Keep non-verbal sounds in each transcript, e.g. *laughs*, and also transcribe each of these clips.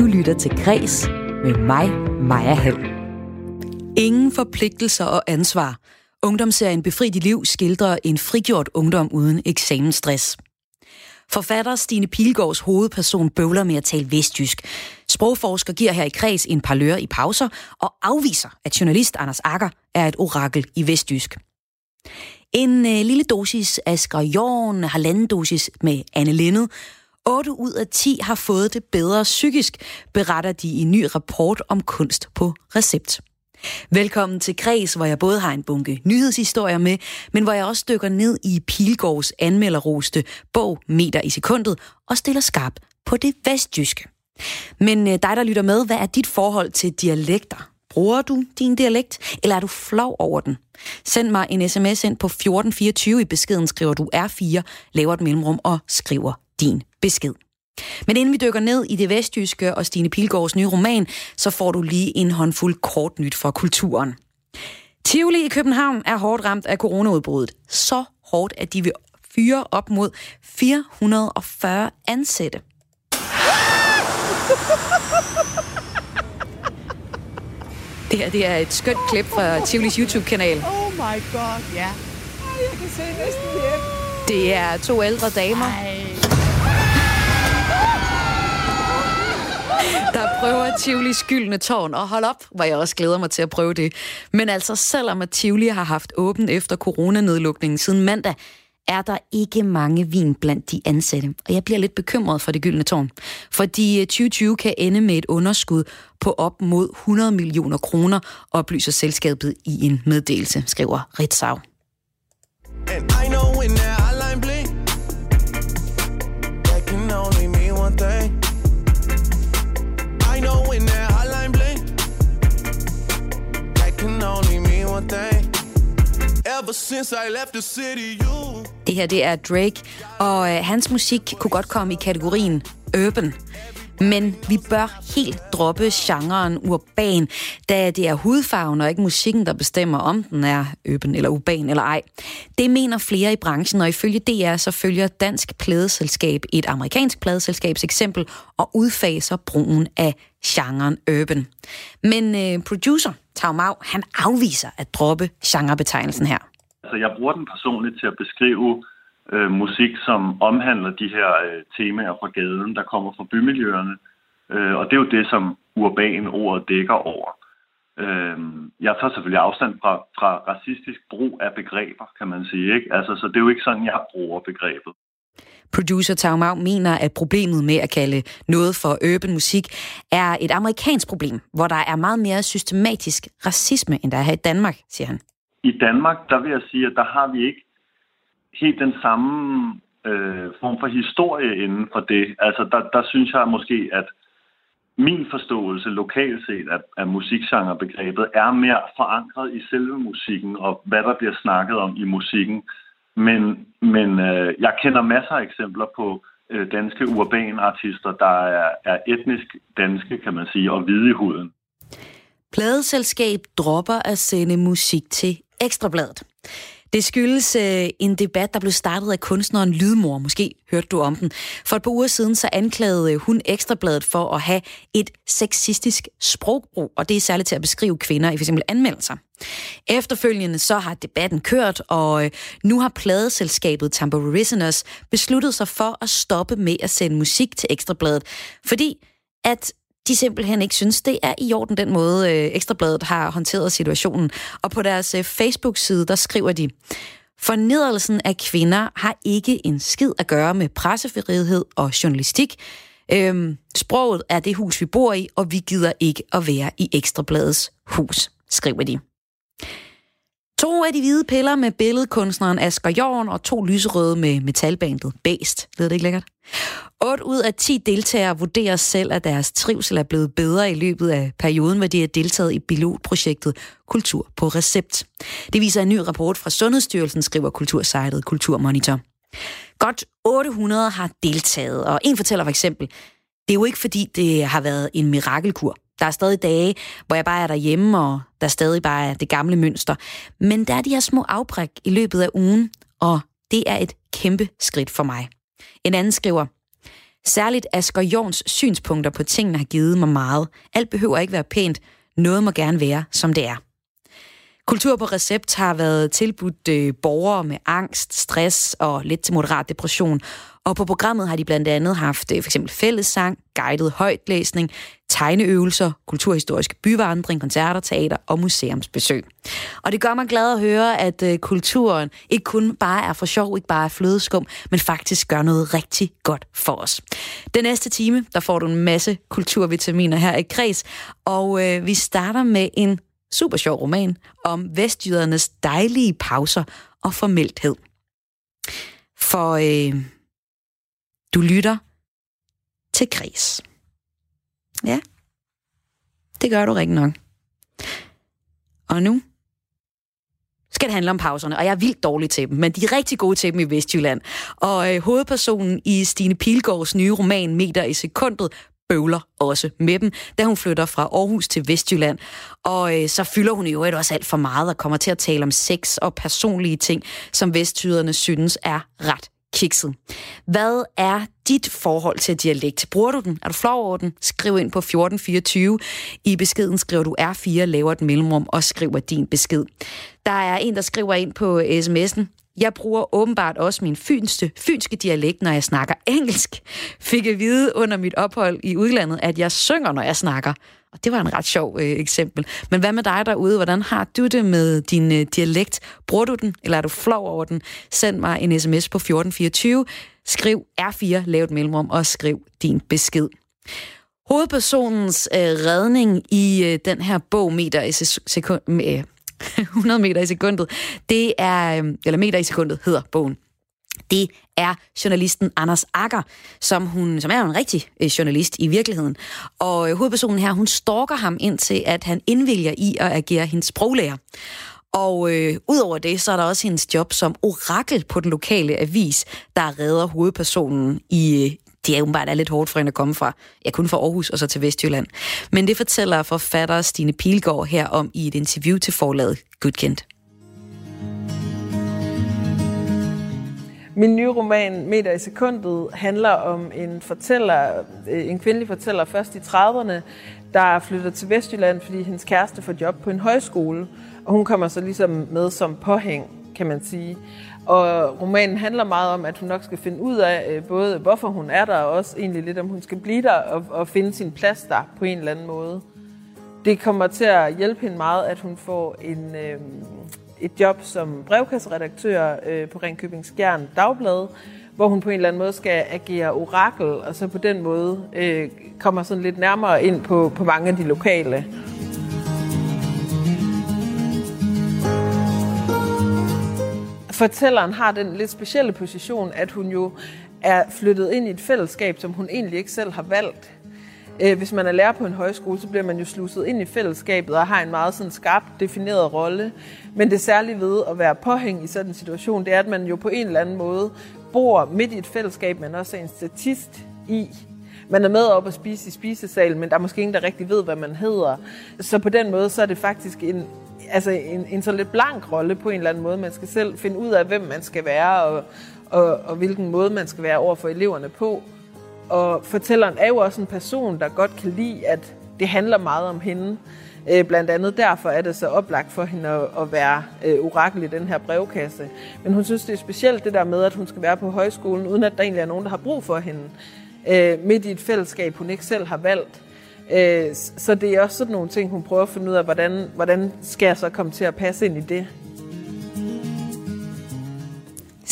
Du lytter til Græs med mig, Maja Hall. Ingen forpligtelser og ansvar. Ungdomsserien Befri dit liv skildrer en frigjort ungdom uden eksamensstress. Forfatter Stine Pilgaards hovedperson bøvler med at tale vestjysk. Sprogforsker giver her i kreds en par lører i pauser og afviser, at journalist Anders Akker er et orakel i vestjysk. En øh, lille dosis Asger Jorn, halvanden dosis med Anne Lindet. 8 ud af 10 har fået det bedre psykisk, beretter de i en ny rapport om kunst på recept. Velkommen til Kreds, hvor jeg både har en bunke nyhedshistorier med, men hvor jeg også dykker ned i Pilgårds anmelderroste bog Meter i sekundet og stiller skarp på det vestjyske. Men øh, dig, der lytter med, hvad er dit forhold til dialekter? Bruger du din dialekt, eller er du flov over den? Send mig en sms ind på 1424. I beskeden skriver du R4, laver et mellemrum og skriver din besked. Men inden vi dykker ned i det vestjyske og Stine Pilgaards nye roman, så får du lige en håndfuld kort nyt fra kulturen. Tivoli i København er hårdt ramt af coronaudbruddet. Så hårdt, at de vil fyre op mod 440 ansatte. Det her det er et skønt klip fra Tivolis YouTube-kanal. Oh my god, ja. Yeah. Jeg kan se næsten hjem. Det er to ældre damer, Ej. Der prøver Tivoli gyldne tårn. Og hold op, hvor jeg også glæder mig til at prøve det. Men altså, selvom at Tivoli har haft åben efter coronanedlukningen siden mandag, er der ikke mange vin blandt de ansatte. Og jeg bliver lidt bekymret for det gyldne tårn. Fordi øh, 2020 kan ende med et underskud på op mod 100 millioner kroner, oplyser selskabet i en meddelelse, skriver Ritzau. And I know since I left the city, you. Det her, det er Drake, og øh, hans musik kunne godt komme i kategorien urban. Men vi bør helt droppe genren urban, da det er hudfarven og ikke musikken, der bestemmer, om den er urban eller urban eller ej. Det mener flere i branchen, og ifølge DR så følger Dansk Pladeselskab et amerikansk pladeselskabs eksempel og udfaser brugen af genren urban. Men øh, producer Tau Mau, han afviser at droppe genrebetegnelsen her. Altså, jeg bruger den personligt til at beskrive øh, musik, som omhandler de her øh, temaer fra gaden, der kommer fra bymiljøerne. Øh, og det er jo det, som urban ordet dækker over. Øh, jeg tager selvfølgelig afstand fra, fra racistisk brug af begreber, kan man sige. Ikke? Altså, så det er jo ikke sådan, jeg bruger begrebet. Producer Taumau mener, at problemet med at kalde noget for urban musik er et amerikansk problem, hvor der er meget mere systematisk racisme, end der er her i Danmark, siger han. I Danmark, der vil jeg sige, at der har vi ikke helt den samme øh, form for historie inden for det. Altså, der, der synes jeg måske, at min forståelse lokalt set af, af musikgenrebegrebet er mere forankret i selve musikken og hvad der bliver snakket om i musikken. Men, men øh, jeg kender masser af eksempler på øh, danske urbane artister, der er, er etnisk danske, kan man sige, og hvide i huden. Pladeselskab dropper at sende musik til Ekstrabladet. Det skyldes øh, en debat, der blev startet af kunstneren Lydmor. Måske hørte du om den. For et par uger siden så anklagede øh, hun Ekstrabladet for at have et sexistisk sprogbrug, og det er særligt til at beskrive kvinder i f.eks. anmeldelser. Efterfølgende så har debatten kørt, og øh, nu har pladeselskabet Tambourisiners besluttet sig for at stoppe med at sende musik til Ekstrabladet, fordi at de simpelthen ikke synes, det er i orden den måde, øh, Ekstrabladet har håndteret situationen. Og på deres øh, Facebook-side, der skriver de, Fornedrelsen af kvinder har ikke en skid at gøre med pressefrihed og journalistik. Øhm, sproget er det hus, vi bor i, og vi gider ikke at være i Ekstrabladets hus, skriver de. To af de hvide piller med billedkunstneren Asger Jorn og to lyserøde med metalbandet Bæst. Ved det ikke lækkert? 8 ud af 10 deltagere vurderer selv, at deres trivsel er blevet bedre i løbet af perioden, hvor de har deltaget i pilotprojektet Kultur på Recept. Det viser en ny rapport fra Sundhedsstyrelsen, skriver kultursejlet Kulturmonitor. Godt 800 har deltaget, og en fortæller for eksempel, det er jo ikke fordi, det har været en mirakelkur. Der er stadig dage, hvor jeg bare er derhjemme, og der stadig bare er det gamle mønster. Men der er de her små afbræk i løbet af ugen, og det er et kæmpe skridt for mig. En anden skriver, Særligt Asger Jorns synspunkter på tingene har givet mig meget. Alt behøver ikke være pænt. Noget må gerne være, som det er. Kultur på recept har været tilbudt øh, borgere med angst, stress og lidt til moderat depression. Og på programmet har de blandt andet haft øh, for eksempel fællessang, guided højtlæsning, tegneøvelser, kulturhistoriske byvandring, koncerter, teater og museumsbesøg. Og det gør mig glad at høre, at øh, kulturen ikke kun bare er for sjov, ikke bare er flødeskum, men faktisk gør noget rigtig godt for os. Den næste time, der får du en masse kulturvitaminer her i Kreds, og øh, vi starter med en super sjov roman om vestjydernes dejlige pauser og formelthed. For øh, du lytter til Græs. Ja, det gør du rigtig nok. Og nu skal det handle om pauserne, og jeg er vildt dårlig til dem, men de er rigtig gode til dem i Vestjylland. Og øh, hovedpersonen i Stine Pilgaards nye roman Meter i sekundet bøvler også med dem, da hun flytter fra Aarhus til Vestjylland. Og øh, så fylder hun i øvrigt også alt for meget og kommer til at tale om sex og personlige ting, som vestjyderne synes er ret kikset. Hvad er dit forhold til dialekt? Bruger du den? Er du flov over den? Skriv ind på 1424. I beskeden skriver du R4, laver et mellemrum og skriver din besked. Der er en, der skriver ind på sms'en. Jeg bruger åbenbart også min fynste, fynske dialekt, når jeg snakker engelsk. Fik at vide under mit ophold i udlandet, at jeg synger, når jeg snakker. Og det var en ret sjov øh, eksempel. Men hvad med dig derude? Hvordan har du det med din øh, dialekt? Bruger du den, eller er du flov over den? Send mig en sms på 1424. Skriv R4, lav et mellemrum, og skriv din besked. Hovedpersonens øh, redning i øh, den her bog, meter i sekund, øh, *laughs* 100 meter i sekundet, det er, øhm, eller meter i sekundet hedder bogen. Det er journalisten Anders Akker, som, hun, som er en rigtig øh, journalist i virkeligheden. Og øh, hovedpersonen her, hun stalker ham indtil, at han indvilger i at agere hendes sproglærer. Og øh, udover det, så er der også hendes job som orakel på den lokale avis, der redder hovedpersonen i øh, det er åbenbart er lidt hårdt for hende at komme fra, ja, kun fra Aarhus og så til Vestjylland. Men det fortæller forfatter Stine Pilgaard her om i et interview til forlaget Gudkendt. Min nye roman, Meter i sekundet, handler om en fortæller, øh, en kvindelig fortæller først i 30'erne, der flytter til Vestjylland, fordi hendes kæreste får job på en højskole. Og hun kommer så ligesom med som påhæng, kan man sige. Og romanen handler meget om, at hun nok skal finde ud af øh, både, hvorfor hun er der, og også egentlig lidt, om hun skal blive der og, og finde sin plads der på en eller anden måde. Det kommer til at hjælpe hende meget, at hun får en, øh, et job som brevkasseredaktør øh, på Ringkøbing Skjern Dagblad, hvor hun på en eller anden måde skal agere orakel, og så på den måde øh, kommer sådan lidt nærmere ind på, på mange af de lokale. Fortælleren har den lidt specielle position, at hun jo er flyttet ind i et fællesskab, som hun egentlig ikke selv har valgt. Øh, hvis man er lærer på en højskole, så bliver man jo slusset ind i fællesskabet og har en meget sådan skarpt defineret rolle. Men det særlige ved at være påhæng i sådan en situation, det er, at man jo på en eller anden måde bor midt i et fællesskab, man også er en statist i. Man er med op og spise i spisesalen, men der er måske ingen, der rigtig ved, hvad man hedder. Så på den måde, så er det faktisk en, altså en, en så lidt blank rolle på en eller anden måde. Man skal selv finde ud af, hvem man skal være, og, og, og hvilken måde man skal være over for eleverne på. Og fortælleren er jo også en person, der godt kan lide, at det handler meget om hende. Øh, blandt andet derfor er det så oplagt for hende at, være øh, orakel i den her brevkasse. Men hun synes, det er specielt det der med, at hun skal være på højskolen, uden at der egentlig er nogen, der har brug for hende. Øh, midt i et fællesskab, hun ikke selv har valgt. Øh, så det er også sådan nogle ting, hun prøver at finde ud af, hvordan, hvordan skal jeg så komme til at passe ind i det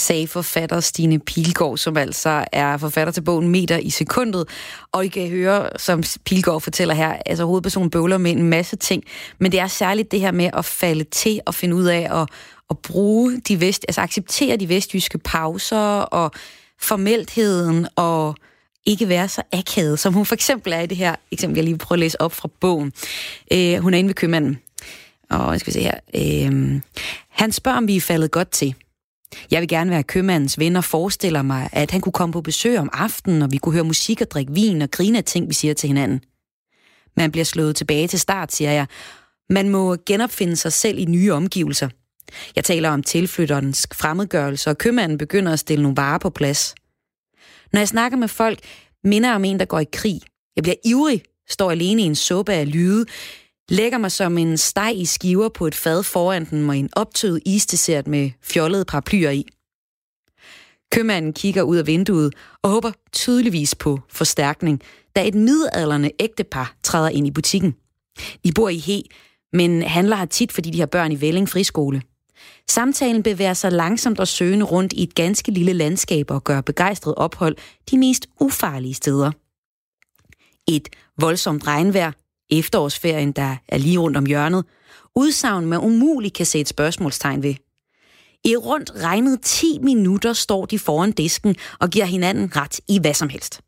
sagde forfatter Stine Pilgaard, som altså er forfatter til bogen Meter i sekundet. Og I kan høre, som Pilgaard fortæller her, altså hovedpersonen bøvler med en masse ting, men det er særligt det her med at falde til og finde ud af at, at bruge de vest, altså acceptere de vestjyske pauser og formeltheden og ikke være så akavet, som hun for eksempel er i det her eksempel, jeg lige prøver at læse op fra bogen. Øh, hun er inde ved købmanden, og jeg skal se her. Øh, han spørger, om vi er faldet godt til. Jeg vil gerne være købmandens ven og forestiller mig, at han kunne komme på besøg om aftenen, og vi kunne høre musik og drikke vin og grine af ting, vi siger til hinanden. Man bliver slået tilbage til start, siger jeg. Man må genopfinde sig selv i nye omgivelser. Jeg taler om tilflytterens fremmedgørelse, og købmanden begynder at stille nogle varer på plads. Når jeg snakker med folk, minder om en, der går i krig. Jeg bliver ivrig, står alene i en suppe af lyde, lægger mig som en steg i skiver på et fad foran den med en optøet isdessert med fjollede paraplyer i. Købmanden kigger ud af vinduet og håber tydeligvis på forstærkning, da et midalderne ægtepar træder ind i butikken. De bor i He, men handler her tit, fordi de har børn i Velling Friskole. Samtalen bevæger sig langsomt og søgende rundt i et ganske lille landskab og gør begejstret ophold de mest ufarlige steder. Et voldsomt regnvejr, efterårsferien, der er lige rundt om hjørnet, udsagn, man umuligt kan sætte spørgsmålstegn ved. I rundt regnet 10 minutter står de foran disken og giver hinanden ret i hvad som helst.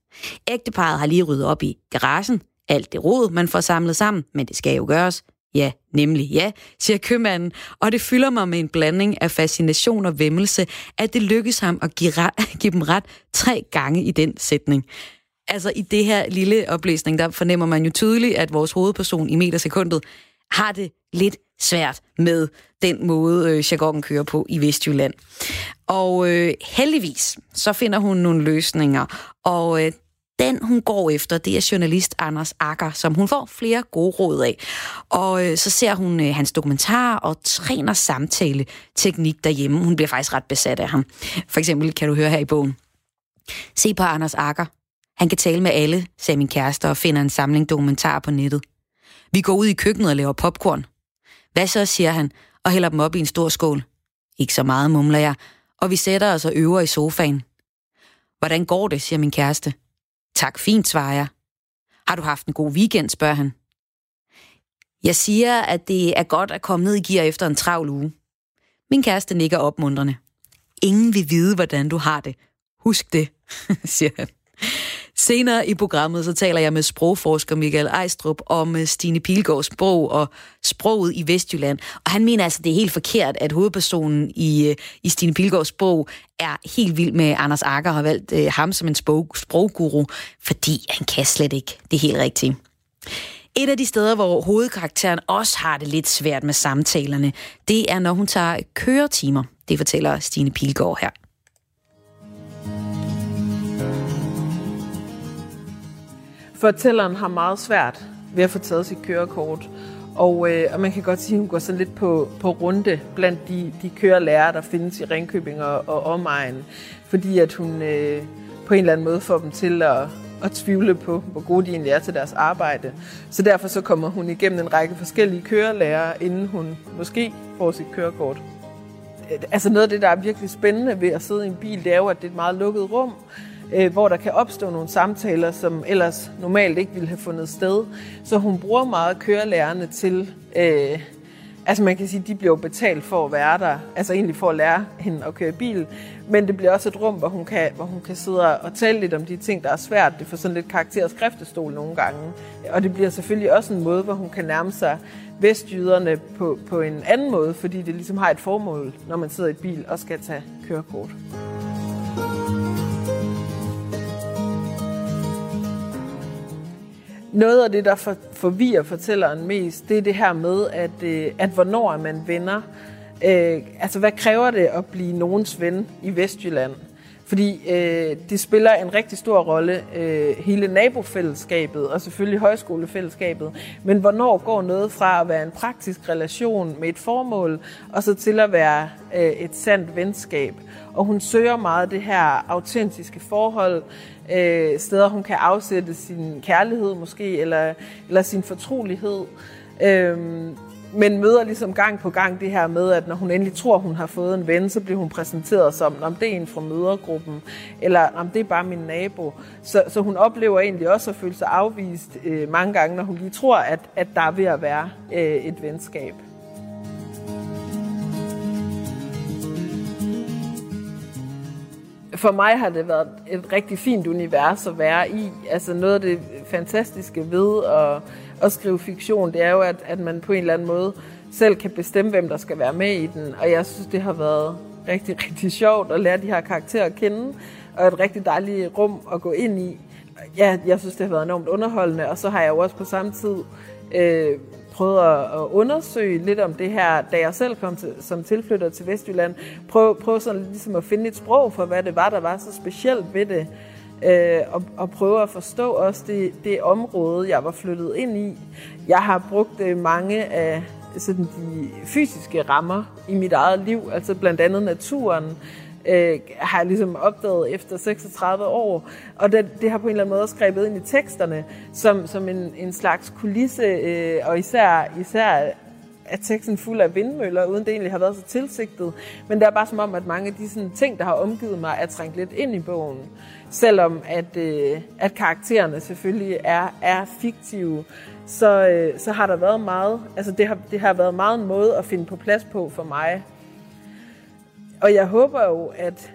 Ægteparet har lige ryddet op i garagen, alt det rod, man får samlet sammen, men det skal jo gøres. Ja, nemlig ja, siger købmanden, og det fylder mig med en blanding af fascination og vemmelse, at det lykkes ham at give, ret, *laughs* give dem ret tre gange i den sætning. Altså i det her lille oplæsning, der fornemmer man jo tydeligt, at vores hovedperson i metersekundet har det lidt svært med den måde, øh, jargonen kører på i Vestjylland. Og øh, heldigvis, så finder hun nogle løsninger, og øh, den, hun går efter, det er journalist Anders Akker, som hun får flere gode råd af. Og øh, så ser hun øh, hans dokumentar og træner samtale teknik derhjemme. Hun bliver faktisk ret besat af ham. For eksempel kan du høre her i bogen. Se på Anders Akker. Han kan tale med alle, sagde min kæreste og finder en samling dokumentarer på nettet. Vi går ud i køkkenet og laver popcorn. Hvad så, siger han, og hælder dem op i en stor skål. Ikke så meget, mumler jeg, og vi sætter os og øver i sofaen. Hvordan går det, siger min kæreste. Tak, fint, svarer jeg. Har du haft en god weekend, spørger han. Jeg siger, at det er godt at komme ned i gear efter en travl uge. Min kæreste nikker opmuntrende. Ingen vil vide, hvordan du har det. Husk det, *laughs* siger han. Senere i programmet så taler jeg med sprogforsker Michael Ejstrup om øh, Stine Pilgaards bog og sproget i Vestjylland. Og han mener altså, det er helt forkert, at hovedpersonen i, øh, i Stine Pilgaards bog er helt vild med Anders Akker og har valgt øh, ham som en sprog, sprogguru, fordi han kan slet ikke det helt rigtige. Et af de steder, hvor hovedkarakteren også har det lidt svært med samtalerne, det er, når hun tager køretimer. Det fortæller Stine Pilgaard her. Fortælleren har meget svært ved at få taget sit kørekort. Og, øh, og man kan godt sige, at hun går sådan lidt på, på runde blandt de, de kørelærer, der findes i Ringkøbing og, og omegn. Fordi at hun øh, på en eller anden måde får dem til at, at tvivle på, hvor gode de egentlig er til deres arbejde. Så derfor så kommer hun igennem en række forskellige kørelærer, inden hun måske får sit kørekort. Øh, altså noget af det, der er virkelig spændende ved at sidde i en bil, det er jo, at det er et meget lukket rum øh, hvor der kan opstå nogle samtaler, som ellers normalt ikke ville have fundet sted. Så hun bruger meget kørelærerne til, øh, altså man kan sige, de bliver betalt for at være der, altså egentlig for at lære hende at køre bil, men det bliver også et rum, hvor hun kan, hvor hun kan sidde og tale lidt om de ting, der er svært. Det får sådan lidt karakter og skriftestol nogle gange. Og det bliver selvfølgelig også en måde, hvor hun kan nærme sig vestjyderne på, på en anden måde, fordi det ligesom har et formål, når man sidder i bil og skal tage kørekort. Noget af det, der for, forvirrer fortælleren mest, det er det her med, at, øh, at hvornår er man venner. Øh, altså, hvad kræver det at blive nogens ven i Vestjylland? Fordi øh, det spiller en rigtig stor rolle, øh, hele nabofællesskabet og selvfølgelig højskolefællesskabet. Men hvornår går noget fra at være en praktisk relation med et formål, og så til at være øh, et sandt venskab? Og hun søger meget det her autentiske forhold, øh, steder hun kan afsætte sin kærlighed måske, eller, eller sin fortrolighed. Øh, men møder ligesom gang på gang det her med, at når hun endelig tror, hun har fået en ven, så bliver hun præsenteret som, om det er en fra mødergruppen, eller om det er bare min nabo. Så, så hun oplever egentlig også at føle sig afvist øh, mange gange, når hun lige tror, at, at der er ved at være øh, et venskab. For mig har det været et rigtig fint univers at være i. Altså noget af det fantastiske ved at at skrive fiktion, det er jo, at, at man på en eller anden måde selv kan bestemme, hvem der skal være med i den. Og jeg synes, det har været rigtig, *laughs* rigtig sjovt at lære de her karakterer at kende, og et rigtig dejligt rum at gå ind i. Ja, jeg synes, det har været enormt underholdende, og så har jeg jo også på samme tid øh, prøvet at, at undersøge lidt om det her, da jeg selv kom til, som tilflytter til Vestjylland. Prøv, prøv sådan ligesom at finde et sprog for, hvad det var, der var så specielt ved det øh, og, og prøve at forstå også det, det område, jeg var flyttet ind i. Jeg har brugt øh, mange af sådan de fysiske rammer i mit eget liv, altså blandt andet naturen, øh, har jeg ligesom opdaget efter 36 år. Og det, det har på en eller anden måde skrevet ind i teksterne som, som en, en slags kulisse, øh, og især, især er teksten fuld af vindmøller, uden det egentlig har været så tilsigtet. Men det er bare som om, at mange af de sådan, ting, der har omgivet mig, er trængt lidt ind i bogen. Selvom at, øh, at karaktererne selvfølgelig er, er fiktive, så, øh, så har der været meget, altså det har, det har været meget en måde at finde på plads på for mig. Og jeg håber jo, at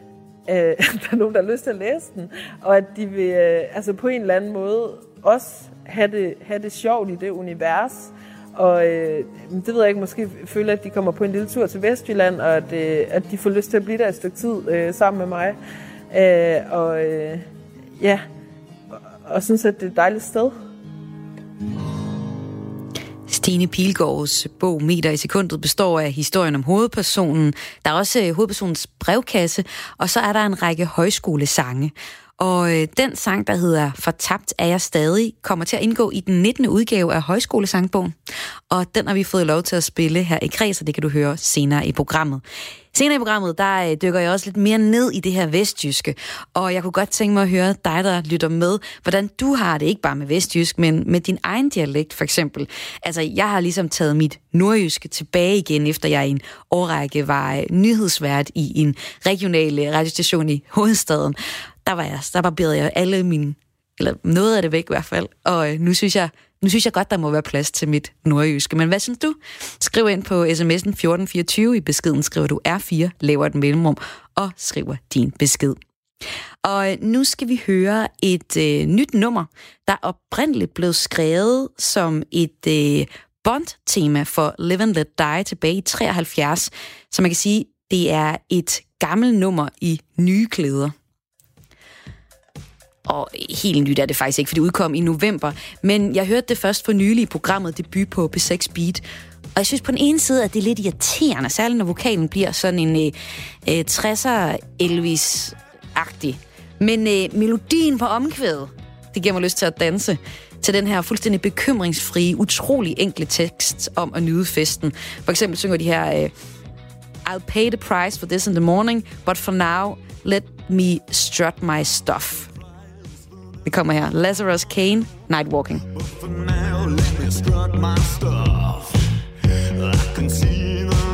øh, *laughs* der er nogen, der har lyst til at læse den, og at de vil øh, altså på en eller anden måde også have det, have det sjovt i det univers. Og øh, det ved jeg ikke, måske føler, at de kommer på en lille tur til Vestjylland, og at, øh, at de får lyst til at blive der et stykke tid øh, sammen med mig. Øh, og øh, ja, og, og synes, at det er et dejligt sted. Stine Pilgaards bog Meter i sekundet består af historien om hovedpersonen. Der er også øh, hovedpersonens brevkasse, og så er der en række højskolesange. Og øh, den sang, der hedder Fortabt er jeg stadig, kommer til at indgå i den 19. udgave af Højskolesangbogen. Og den har vi fået lov til at spille her i Kreds, og det kan du høre senere i programmet. Senere i programmet, der øh, dykker jeg også lidt mere ned i det her vestjyske, og jeg kunne godt tænke mig at høre dig, der lytter med, hvordan du har det, ikke bare med vestjysk, men med din egen dialekt for eksempel. Altså, jeg har ligesom taget mit nordjyske tilbage igen, efter jeg i en årrække var øh, nyhedsvært i en regional øh, radiostation i hovedstaden. Der var jeg, der barberede jeg alle mine, eller noget af det væk i hvert fald, og øh, nu synes jeg, nu synes jeg godt, der må være plads til mit nordjyske. Men hvad synes du? Skriv ind på sms'en 1424. I beskeden skriver du R4, laver et mellemrum og skriver din besked. Og øh, nu skal vi høre et øh, nyt nummer, der oprindeligt blev skrevet som et øh, Bond-tema for Live and Let Die tilbage i 73. Så man kan sige, det er et gammelt nummer i nye klæder. Og helt nyt er det faktisk ikke, for det udkom i november. Men jeg hørte det først for nylig i programmet Debut på B6 Beat. Og jeg synes på den ene side, at det er lidt irriterende, særligt når vokalen bliver sådan en øh, øh 60'er Elvis-agtig. Men øh, melodien på omkvædet, det giver mig lyst til at danse til den her fuldstændig bekymringsfrie, utrolig enkle tekst om at nyde festen. For eksempel synger de her, øh, I'll pay the price for this in the morning, but for now, let me strut my stuff. Det kommer her. Lazarus Kane, Nightwalking. But For now, let me strut my stuff. I can see the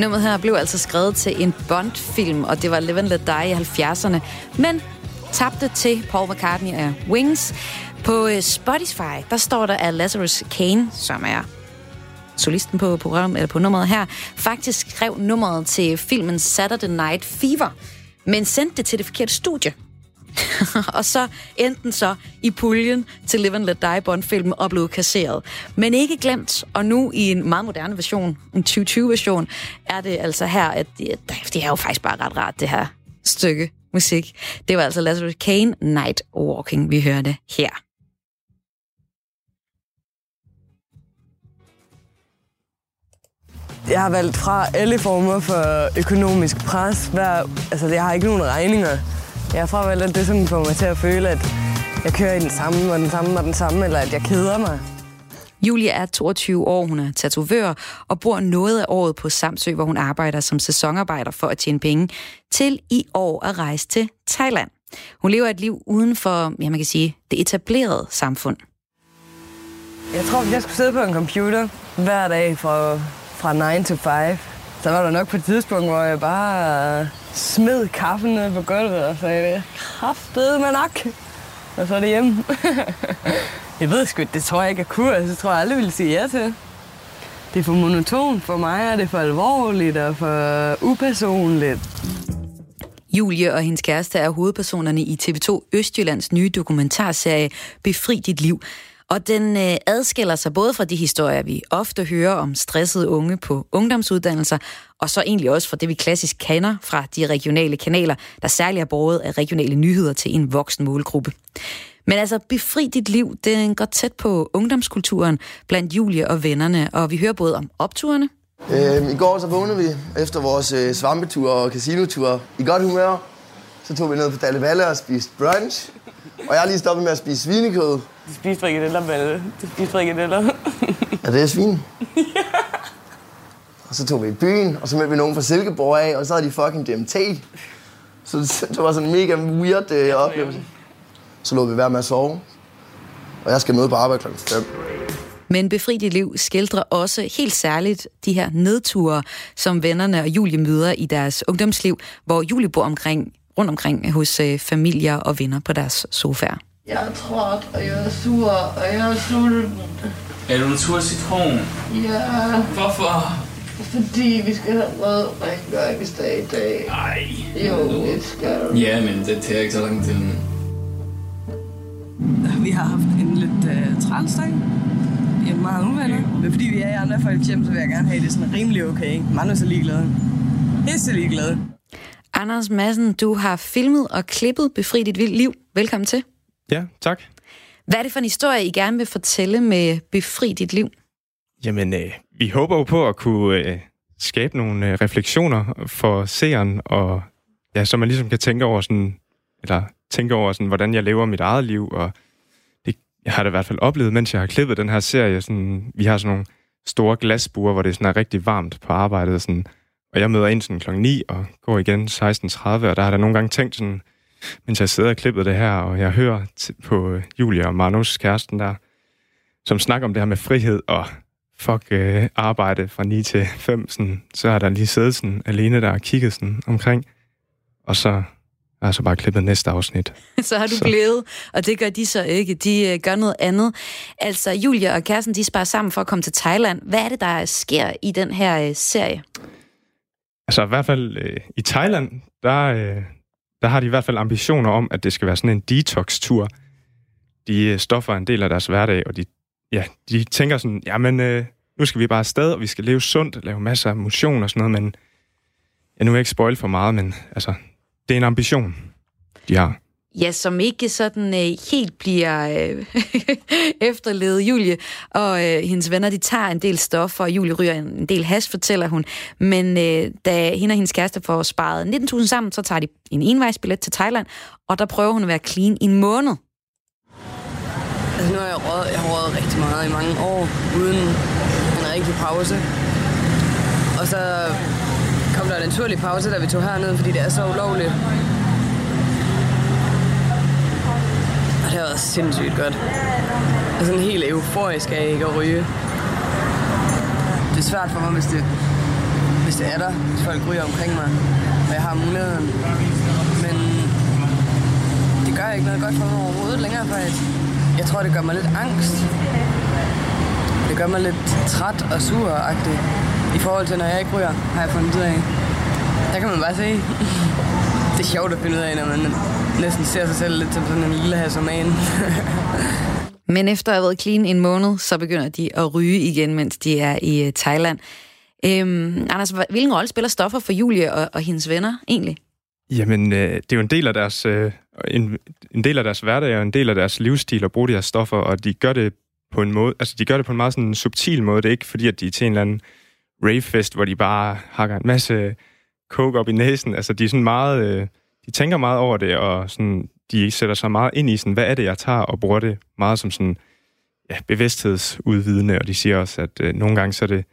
Nummeret her blev altså skrevet til en Bond-film, og det var Live and Let Die i 70'erne, men tabte til Paul McCartney af Wings. På øh, Spotify, der står der, at Lazarus Kane, som er solisten på program, eller på nummeret her, faktisk skrev nummeret til filmen Saturday Night Fever, men sendte det til det forkerte studie. *laughs* og så enten så i puljen til Live and Let Die Bond-filmen og blev kasseret. Men ikke glemt, og nu i en meget moderne version, en 2020-version, er det altså her, at det, det er jo faktisk bare ret rart, det her stykke musik. Det var altså Lazarus Kane, Night Walking, vi hørte her. Jeg har valgt fra alle former for økonomisk pres. Hver, altså, jeg har ikke nogen regninger. Jeg alt det, som får mig til at føle, at jeg kører i den samme og den samme og den samme, eller at jeg keder mig. Julia er 22 år, hun er tatovør og bor noget af året på Samsø, hvor hun arbejder som sæsonarbejder for at tjene penge, til i år at rejse til Thailand. Hun lever et liv uden for, ja, man kan sige, det etablerede samfund. Jeg tror, jeg skulle sidde på en computer hver dag fra, fra 9 til 5, så var der nok på et tidspunkt, hvor jeg bare smed kaffen ned på gulvet og sagde, kraftede med nok. Og så er det hjemme. *laughs* jeg ved sgu det tror jeg ikke, jeg kunne. Altså, det tror jeg aldrig ville sige ja til. Det er for monotont for mig, og det er for alvorligt og for upersonligt. Julie og hendes kæreste er hovedpersonerne i TV2 Østjyllands nye dokumentarserie Befri dit liv. Og den øh, adskiller sig både fra de historier, vi ofte hører om stressede unge på ungdomsuddannelser, og så egentlig også fra det, vi klassisk kender fra de regionale kanaler, der særligt er båret af regionale nyheder til en voksen målgruppe. Men altså, befri dit liv, den går tæt på ungdomskulturen blandt Julie og vennerne, og vi hører både om opturene. Øh, I går så vågnede vi efter vores øh, svampetur og casinotur i godt humør. Så tog vi ned på Dalle Valle og spiste brunch. Og jeg har lige stoppet med at spise svinekød. Du spiser frikadeller, Valle. Du spiser frikadeller. Er det svin? *laughs* Og så tog vi i byen, og så mødte vi nogen fra Silkeborg af, og så havde de fucking DMT. Så det, *laughs* det var sådan en mega weird øh, oplevelse. Så lå vi være med at sove. Og jeg skal møde på arbejde klokken 5. Men Befri dit liv skildrer også helt særligt de her nedture, som vennerne og Julie møder i deres ungdomsliv, hvor Julie bor omkring, rundt omkring hos øh, familier og venner på deres sofaer. Jeg er træt, og jeg er sur, og jeg er sulten. Er du en tur citron? Ja, Hvorfor? fordi vi skal have mad rengøringsdag i dag. Ej. Jo, det skal du. Ja, men det tager ikke så lang tid. Vi har haft en lidt uh, træls dag. Jeg er meget uvenner. Men fordi vi er i andre folks hjem, så vil jeg gerne have det sådan rimelig okay. Mange er så ligeglade. Helt så ligeglade. Anders Madsen, du har filmet og klippet Befri dit vildt liv. Velkommen til. Ja, tak. Hvad er det for en historie, I gerne vil fortælle med Befri dit liv? Jamen, øh, vi håber jo på at kunne øh, skabe nogle øh, refleksioner for seeren, og ja, så man ligesom kan tænke over sådan, eller tænke over sådan, hvordan jeg lever mit eget liv, og det jeg har det i hvert fald oplevet, mens jeg har klippet den her serie. Sådan, vi har sådan nogle store glasbuer, hvor det sådan er rigtig varmt på arbejdet, sådan, og jeg møder ind sådan klokken 9 og går igen 16.30, og der har der nogle gange tænkt sådan, mens jeg sidder og klippet det her, og jeg hører på øh, Julia og Manus kæresten der, som snakker om det her med frihed og fuck øh, arbejde fra 9 til 5, sådan, så har der lige siddet sådan, alene der og kigget sådan, omkring, og så har jeg så bare klippet næste afsnit. *laughs* så har du Så. blevet, og det gør de så ikke. De øh, gør noget andet. Altså, Julia og kæresten, de sparer sammen for at komme til Thailand. Hvad er det, der sker i den her øh, serie? Altså i hvert fald øh, i Thailand, der, øh, der har de i hvert fald ambitioner om, at det skal være sådan en detox-tur. De øh, stoffer en del af deres hverdag, og de, ja, de tænker sådan, jamen øh, nu skal vi bare afsted, og vi skal leve sundt, lave masser af motion og sådan noget, men ja, nu vil jeg ikke spoil for meget, men altså, det er en ambition, de har. Ja, som ikke sådan øh, helt bliver øh, *laughs* efterlevet. Julie og øh, hendes venner, de tager en del stoffer, og Julie ryger en, en del has, fortæller hun. Men øh, da hende og hendes kæreste får sparet 19.000 sammen, så tager de en envejsbillet til Thailand, og der prøver hun at være clean i en måned. Altså, nu har jeg røget, jeg har røget rigtig meget i mange år, uden en rigtig pause. Og så kom der en naturlig pause, da vi tog herned, fordi det er så ulovligt. Og det har været sindssygt godt. Jeg er sådan helt euforisk af ikke at ryge. Det er svært for mig, hvis det, hvis det er der, hvis folk ryger omkring mig, og jeg har muligheden. Men det gør ikke noget godt for mig overhovedet længere, for jeg tror, det gør mig lidt angst. Det gør mig lidt træt og sur i forhold til, når jeg ikke ryger, har jeg fundet ud af. Der kan man bare se. Det er sjovt at finde ud af, når man næsten ser sig selv lidt som sådan en lille hasoman. *laughs* Men efter at have været clean en måned, så begynder de at ryge igen, mens de er i øh, Thailand. Øhm, Anders, hvilken rolle spiller stoffer for Julie og, og hendes venner egentlig? Jamen, øh, det er jo en del af deres øh, en, en del af deres hverdag og en del af deres livsstil at bruge de her stoffer, og de gør det på en måde, altså de gør det på en meget sådan subtil måde. Det er ikke fordi, at de er til en eller anden ravefest, hvor de bare hakker en masse coke op i næsen. Altså, de er sådan meget... Øh, de tænker meget over det, og sådan, de sætter sig meget ind i, sådan, hvad er det, jeg tager, og bruger det meget som sådan, ja, bevidsthedsudvidende, og de siger også, at øh, nogle gange, så, det,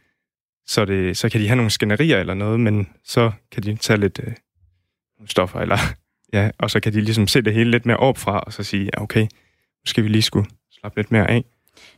så, det, så kan de have nogle skænderier eller noget, men så kan de tage lidt øh, stoffer, eller, *laughs* ja, og så kan de ligesom se det hele lidt mere opfra, og så sige, ja, okay, skal vi lige skulle slappe lidt mere af.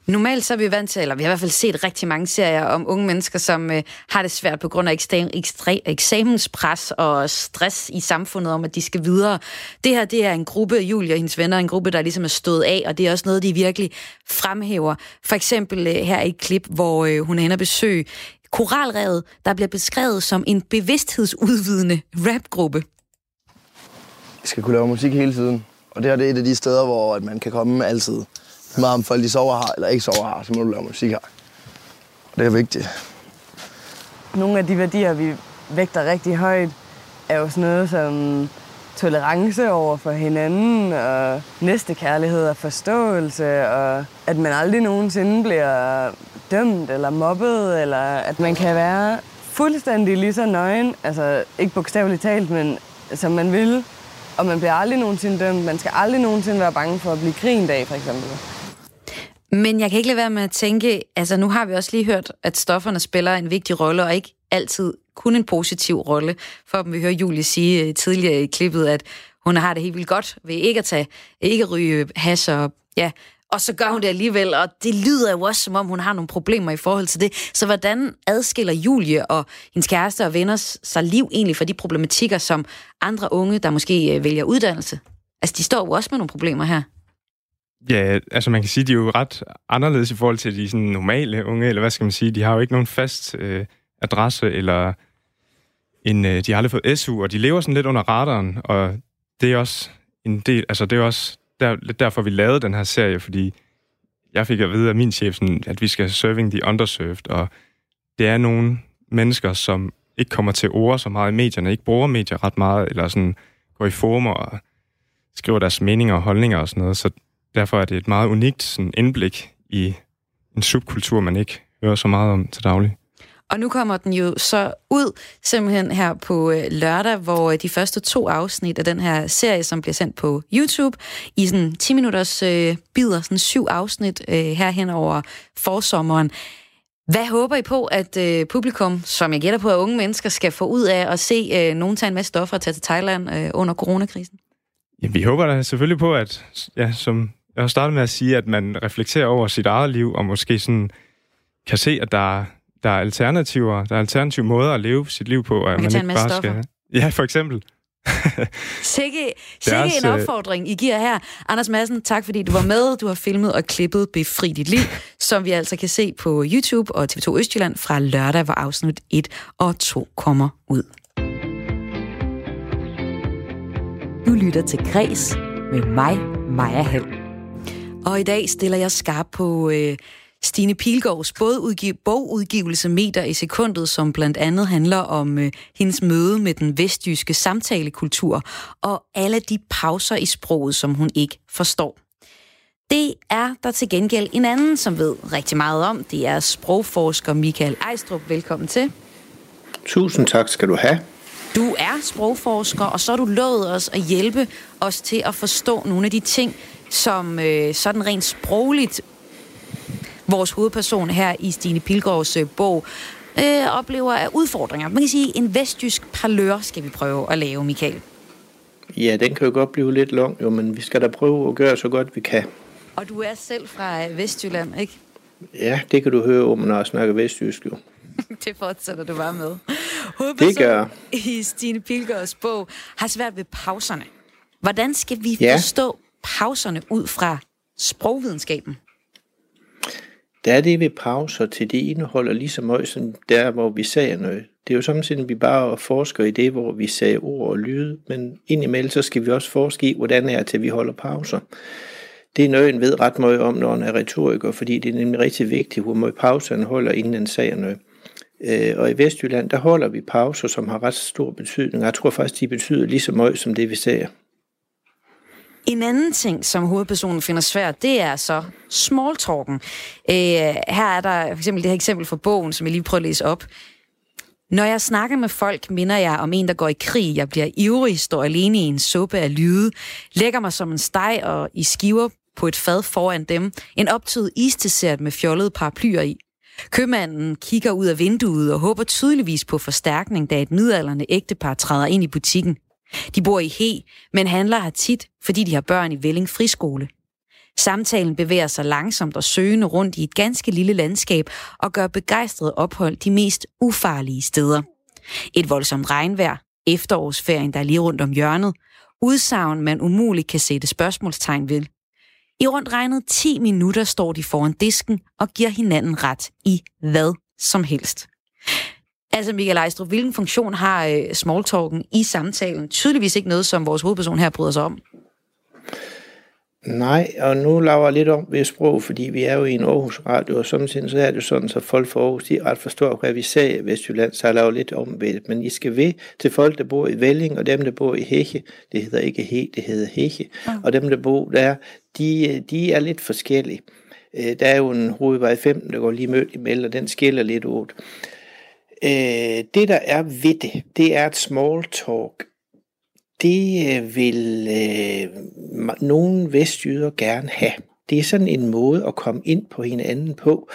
Normalt så er vi vant til, eller vi har i hvert fald set rigtig mange serier om unge mennesker, som øh, har det svært på grund af ekstrem, ekstra, eksamenspres og stress i samfundet om, at de skal videre. Det her, det er en gruppe, Julia og hendes venner, en gruppe, der ligesom er stået af, og det er også noget, de virkelig fremhæver. For eksempel øh, her i et klip, hvor øh, hun er inde og besøge Koralrevet, der bliver beskrevet som en bevidsthedsudvidende rapgruppe. Vi skal kunne lave musik hele tiden, og det her det er et af de steder, hvor at man kan komme altid meget om folk de sover her eller ikke sover her, så må du lave musik her. Det er vigtigt. Nogle af de værdier, vi vægter rigtig højt, er jo sådan noget som tolerance over for hinanden, og næstekærlighed og forståelse, og at man aldrig nogensinde bliver dømt eller mobbet, eller at man kan være fuldstændig lige så nøgen, altså ikke bogstaveligt talt, men som man vil, og man bliver aldrig nogensinde dømt. Man skal aldrig nogensinde være bange for at blive grint af, for eksempel. Men jeg kan ikke lade være med at tænke, altså nu har vi også lige hørt, at stofferne spiller en vigtig rolle, og ikke altid kun en positiv rolle. For vi hører Julie sige øh, tidligere i klippet, at hun har det helt vildt godt ved ikke at tage, ikke at ryge hash og ja, og så gør hun det alligevel, og det lyder jo også, som om hun har nogle problemer i forhold til det. Så hvordan adskiller Julie og hendes kæreste og venner sig liv egentlig fra de problematikker, som andre unge, der måske øh, vælger uddannelse? Altså, de står jo også med nogle problemer her. Ja, altså man kan sige, de er jo ret anderledes i forhold til de sådan normale unge, eller hvad skal man sige, de har jo ikke nogen fast øh, adresse, eller en, øh, de har aldrig fået SU, og de lever sådan lidt under radaren, og det er også en del, altså det er også der, derfor, vi lavede den her serie, fordi jeg fik at vide af min chef, sådan, at vi skal serving the underserved, og det er nogle mennesker, som ikke kommer til ord så meget i medierne, ikke bruger medier ret meget, eller sådan går i former og skriver deres meninger og holdninger og sådan noget, så derfor er det et meget unikt sådan, indblik i en subkultur, man ikke hører så meget om til daglig. Og nu kommer den jo så ud simpelthen her på øh, lørdag, hvor øh, de første to afsnit af den her serie, som bliver sendt på YouTube, i sådan 10 minutters øh, bider, sådan syv afsnit øh, herhen over forsommeren. Hvad håber I på, at øh, publikum, som jeg gætter på, at unge mennesker skal få ud af at se øh, nogen tage en masse stoffer og tage til Thailand øh, under coronakrisen? Ja, vi håber da selvfølgelig på, at ja, som jeg har startet med at sige, at man reflekterer over sit eget liv, og måske sådan kan se, at der, der er alternativer, der er alternative måder at leve sit liv på, at man, man ikke bare stoffer. skal... Ja, for eksempel. *laughs* sikke sikke en øh, opfordring, I giver her. Anders Madsen, tak fordi du var med. Du har filmet og klippet Befri dit liv, *laughs* som vi altså kan se på YouTube og TV2 Østjylland fra lørdag, hvor afsnit 1 og 2 kommer ud. Du lytter til Græs med mig, Maja Hall. Og i dag stiller jeg skarp på øh, Stine Pilgaards bogudgiv- bogudgivelse Meter i sekundet, som blandt andet handler om øh, hendes møde med den vestjyske samtalekultur og alle de pauser i sproget, som hun ikke forstår. Det er der til gengæld en anden, som ved rigtig meget om. Det er sprogforsker Michael Ejstrup. Velkommen til. Tusind tak skal du have. Du er sprogforsker, og så har du lovet os at hjælpe os til at forstå nogle af de ting, som øh, sådan rent sprogligt vores hovedperson her i Stine Pilgaards øh, bog øh, oplever af udfordringer. Man kan sige, en vestjysk parlør skal vi prøve at lave, Michael. Ja, den kan jo godt blive lidt lang, jo, men vi skal da prøve at gøre så godt vi kan. Og du er selv fra øh, Vestjylland, ikke? Ja, det kan du høre, når jeg snakker vestjysk, jo. *laughs* det fortsætter du bare med. Det gør. i Stine Pilgaards bog har svært ved pauserne. Hvordan skal vi Ja. forstå pauserne ud fra sprogvidenskaben? Der er det ved pauser til det indeholder lige så meget som der, hvor vi siger noget. Det er jo samtidig, at vi bare forsker i det, hvor vi siger ord og lyde, men indimellem så skal vi også forske i, hvordan er det, til vi holder pauser. Det er noget, en ved ret meget om, når en er retoriker, fordi det er nemlig rigtig vigtigt, hvor meget pauserne holder, inden en siger noget. Øh, og i Vestjylland, der holder vi pauser, som har ret stor betydning. Jeg tror faktisk, de betyder lige så meget som det, vi ser. En anden ting, som hovedpersonen finder svært, det er så smalltalken. Øh, her er der for eksempel det her eksempel fra bogen, som jeg lige prøver at læse op. Når jeg snakker med folk, minder jeg om en, der går i krig. Jeg bliver ivrig, står alene i en suppe af lyde, lægger mig som en steg og i skiver på et fad foran dem. En optøet isdessert med fjollede paraplyer i. Købmanden kigger ud af vinduet og håber tydeligvis på forstærkning, da et midalderne ægtepar træder ind i butikken. De bor i He, men handler her tit, fordi de har børn i Velling Friskole. Samtalen bevæger sig langsomt og søgende rundt i et ganske lille landskab og gør begejstret ophold de mest ufarlige steder. Et voldsomt regnvejr, efterårsferien, der er lige rundt om hjørnet, udsagn, man umuligt kan sætte spørgsmålstegn ved. I rundt regnet 10 minutter står de foran disken og giver hinanden ret i hvad som helst. Altså Michael Ejstrup, hvilken funktion har øh, smalltalken i samtalen? Tydeligvis ikke noget, som vores hovedperson her bryder sig om. Nej, og nu laver jeg lidt om ved sprog, fordi vi er jo i en Aarhus Radio, og samtidig så er det sådan, så folk fra Aarhus, de ret forstår, hvad vi sagde i Vestjylland, så jeg laver lidt om ved det. Men I skal ved til folk, der bor i Velling, og dem, der bor i Hække, det hedder ikke He, det hedder Hække, ja. og dem, der bor der, de, de er lidt forskellige. Øh, Der er jo en hovedvej 15, der går lige mødt imellem, og den skiller lidt ud. Øh, det, der er ved det, det er et small talk. Det øh, vil øh, nogle vestjyder gerne have. Det er sådan en måde at komme ind på hinanden på,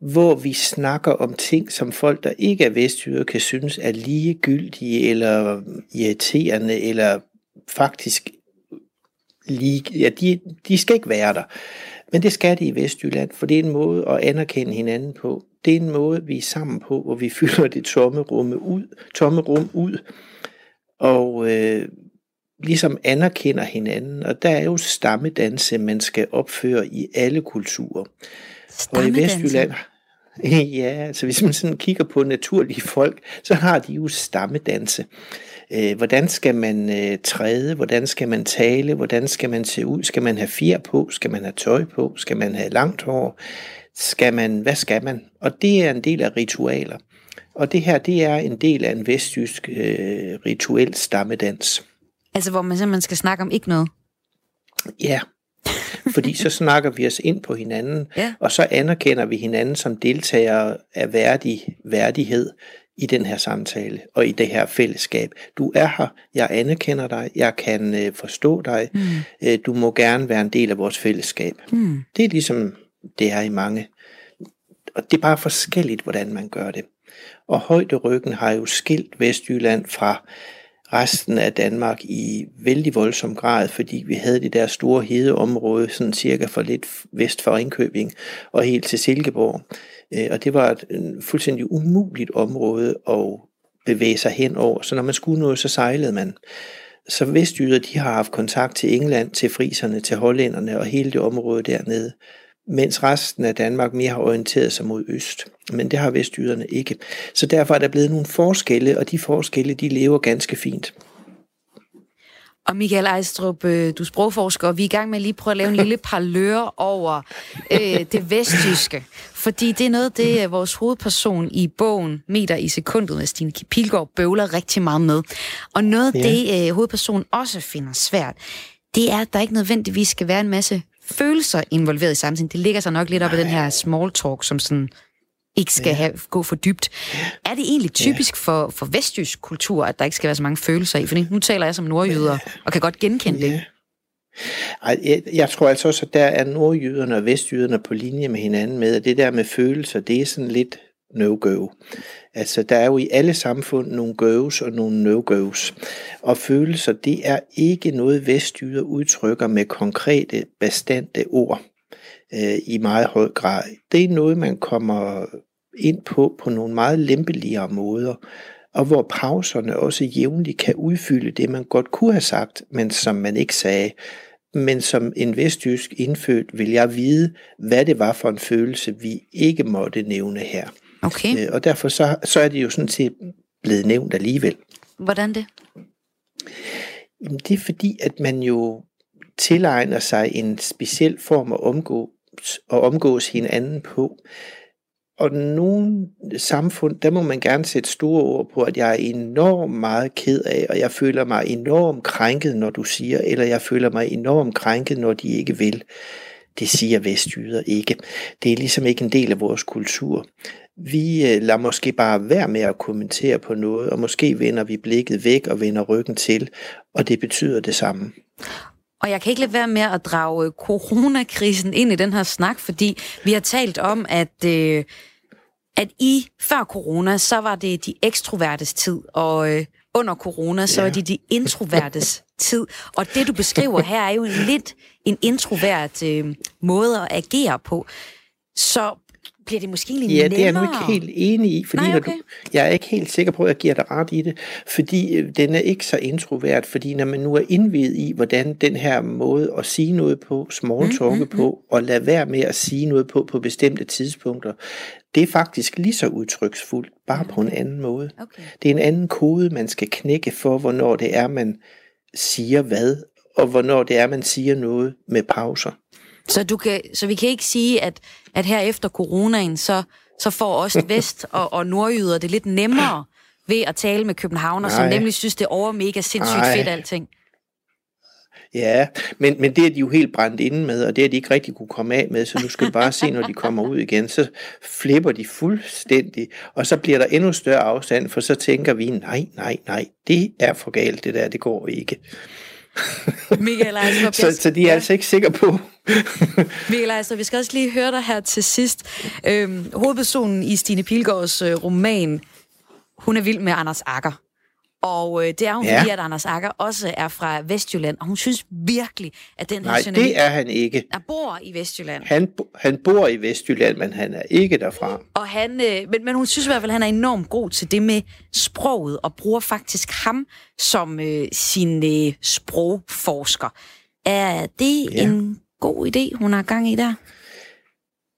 hvor vi snakker om ting, som folk, der ikke er vestjyder, kan synes er ligegyldige eller irriterende, eller faktisk lige, ja, de, de skal ikke være der. Men det skal de i Vestjylland, for det er en måde at anerkende hinanden på. Det er en måde, vi er sammen på, hvor vi *laughs* fylder det tomme, rumme ud, tomme rum ud, og øh, ligesom anerkender hinanden. Og der er jo stammedanse, man skal opføre i alle kulturer. Og i? Vestjylland, *laughs* ja, altså hvis man sådan kigger på naturlige folk, så har de jo stammedanse. Øh, hvordan skal man øh, træde? Hvordan skal man tale? Hvordan skal man se ud? Skal man have fjer på? Skal man have tøj på? Skal man have langt hår? Skal man, hvad skal man? Og det er en del af ritualer. Og det her, det er en del af en vestjysk øh, rituel stammedans. Altså, hvor man simpelthen skal snakke om ikke noget. Ja, fordi så *laughs* snakker vi os ind på hinanden, Ja. og så anerkender vi hinanden som deltagere af værdig, værdighed i den her samtale og i det her fællesskab. Du er her, jeg anerkender dig, jeg kan øh, forstå dig, mm. øh, du må gerne være en del af vores fællesskab. Mm. Det er ligesom det er i mange. Og det er bare forskelligt, hvordan man gør det. Og højderyggen har jo skilt Vestjylland fra resten af Danmark i vældig voldsom grad, fordi vi havde det der store hedeområde, sådan cirka for lidt vest for Ringkøbing og helt til Silkeborg. Øh, og det var et fuldstændig umuligt område at bevæge sig hen over. Så når man skulle noget, så sejlede man. Så vestjyder, de har haft kontakt til England, til friserne, til hollænderne og hele det område dernede. Mens resten af Danmark mere har orienteret sig mod øst. Men det har vestjyderne ikke. Så derfor er der blevet nogle forskelle, og de forskelle, de lever ganske fint. Og Michael Ejstrup, øh, du er sprogforsker, og vi er i gang med at lige prøve at lave en lille parlør over øh, det vestjyske. Fordi det er noget, det øh, vores hovedperson i bogen Meter i sekundet med Stine Pilgaard bøvler rigtig meget med. Og noget af Ja. det, øh, hovedpersonen også finder svært, det er, at der ikke nødvendigvis skal være en masse følelser involveret i samtalen. Det ligger sig nok lidt op i den her small talk, som sådan ikke skal ja. have, gå for dybt. Er det egentlig typisk for, for vestjysk kultur, at der ikke skal være så mange følelser i? Fordi nu taler jeg som nordjyder, og kan godt genkende det. Ej, jeg, jeg tror altså også, at der er nordjyderne og vestjyderne på linje med hinanden med, at det der med følelser, det er sådan lidt no-go. Altså, der er jo i alle samfund nogle goes og nogle no-goes. Og følelser, det er ikke noget vestjyder udtrykker med konkrete, bestandte ord øh, i meget høj grad. Det er noget, man kommer ind på på nogle meget lempeligere måder, og hvor pauserne også jævnligt kan udfylde det, man godt kunne have sagt, men som man ikke sagde. Men som en vestjysk indfødt vil jeg vide, hvad det var for en følelse, vi ikke måtte nævne her. Okay. Øh, Og derfor så, så er det jo sådan set blevet nævnt alligevel. Hvordan det? Jamen, det er fordi, at man jo tilegner sig en speciel form at omgås, at omgås hinanden på. Og nogle samfund, der må man gerne sætte store ord på, at jeg er enormt meget ked af, og jeg føler mig enormt krænket, når du siger, eller jeg føler mig enormt krænket, når de ikke vil. Det siger vestjyder ikke. Det er ligesom ikke en del af vores kultur. Vi øh, lader måske bare være med at kommentere på noget, og måske vender vi blikket væk og vender ryggen til, og det betyder det samme. Og jeg kan ikke lade være med at drage øh, coronakrisen ind i den her snak, fordi vi har talt om, at, øh, at i før corona, så var det de ekstrovertes tid, og øh, under corona, så Ja. var det de introvertes tid. Og det, du beskriver *laughs* her, er jo en lidt en introvert øh, måde at agere på. Så bliver det måske egentlig Ja, det er jeg nu nemmere. ikke helt enig i, fordi Nej, når okay. du, jeg er ikke helt sikker på, at jeg giver dig ret i det, fordi øh, den er ikke så introvert, fordi når man nu er indvidet i, hvordan den her måde at sige noget på, smalltalke mm, på, og lade være med at sige noget på på bestemte tidspunkter, det er faktisk lige så udtryksfuldt, bare på en anden måde. Okay. Det er en anden kode, man skal knække for, hvornår det er, man siger hvad, og hvornår det er, man siger noget med pauser. Så, du kan, så vi kan ikke sige, at, at her efter coronaen, så, så får os *laughs* vest- og, og nordjyder det lidt nemmere ved at tale med københavner, som Nej. nemlig synes, det er over mega sindssygt Nej. fedt alting. Ja, men, men det er de jo helt brændt inde med, og det er de ikke rigtig kunne komme af med, så nu skal du bare se, når de kommer ud igen, så flipper de fuldstændig, og så bliver der endnu større afstand, for så tænker vi, nej, nej, nej, det er for galt det der, det går ikke. Michael Ejstrup, *laughs* Så, så de er altså ikke sikre på, *laughs* Michael Ejstrup, vi skal også lige høre dig her til sidst. Øhm, hovedpersonen i Stine Pilgaards øh, roman, hun er vild med Anders Akker. Og øh, det er hun, ja. Fordi at Anders Akker også er fra Vestjylland, og hun synes virkelig, at den her nej, journalist, det er han ikke. der bor i Vestjylland, Han, han bor i Vestjylland, men han er ikke derfra. Og han, øh, men, men hun synes i hvert fald, at han er enormt god til det med sproget, og bruger faktisk ham som øh, sin øh, sprogforsker. Er det. Ja. en god idé, hun har gang i der?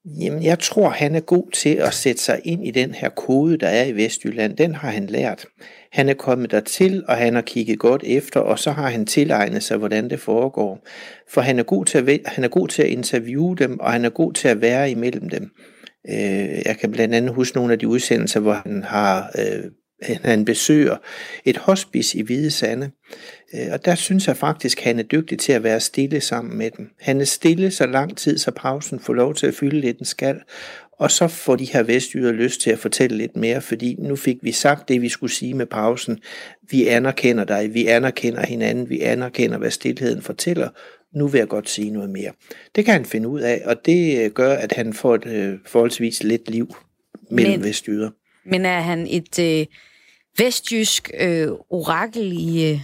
Jamen, jeg tror, han er god til at sætte sig ind i den her kode, der er i Vestjylland. Den har han lært. Han er kommet dertil, og han har kigget godt efter, og så har han tilegnet sig, hvordan det foregår. For han er god til at, han er god til at interviewe dem, og han er god til at være imellem dem. Øh, jeg kan blandt andet huske nogle af de udsendelser, hvor han har øh, han- besøger et hospice i Hvide Sande. Øh, Og der synes jeg faktisk, at han er dygtig til at være stille sammen med dem. Han er stille så lang tid, så pausen får lov til at fylde lidt en skal. Og så får de her vestjyder lyst til at fortælle lidt mere, fordi nu fik vi sagt det, vi skulle sige med pausen. Vi anerkender dig, vi anerkender hinanden, vi anerkender, hvad stillheden fortæller. Nu vil jeg godt sige noget mere. Det kan han finde ud af, og det øh, gør, at han får et øh, forholdsvis let liv mellem Men- vestjyder. Men er han et øh, vestjysk øh, orakel i... Øh,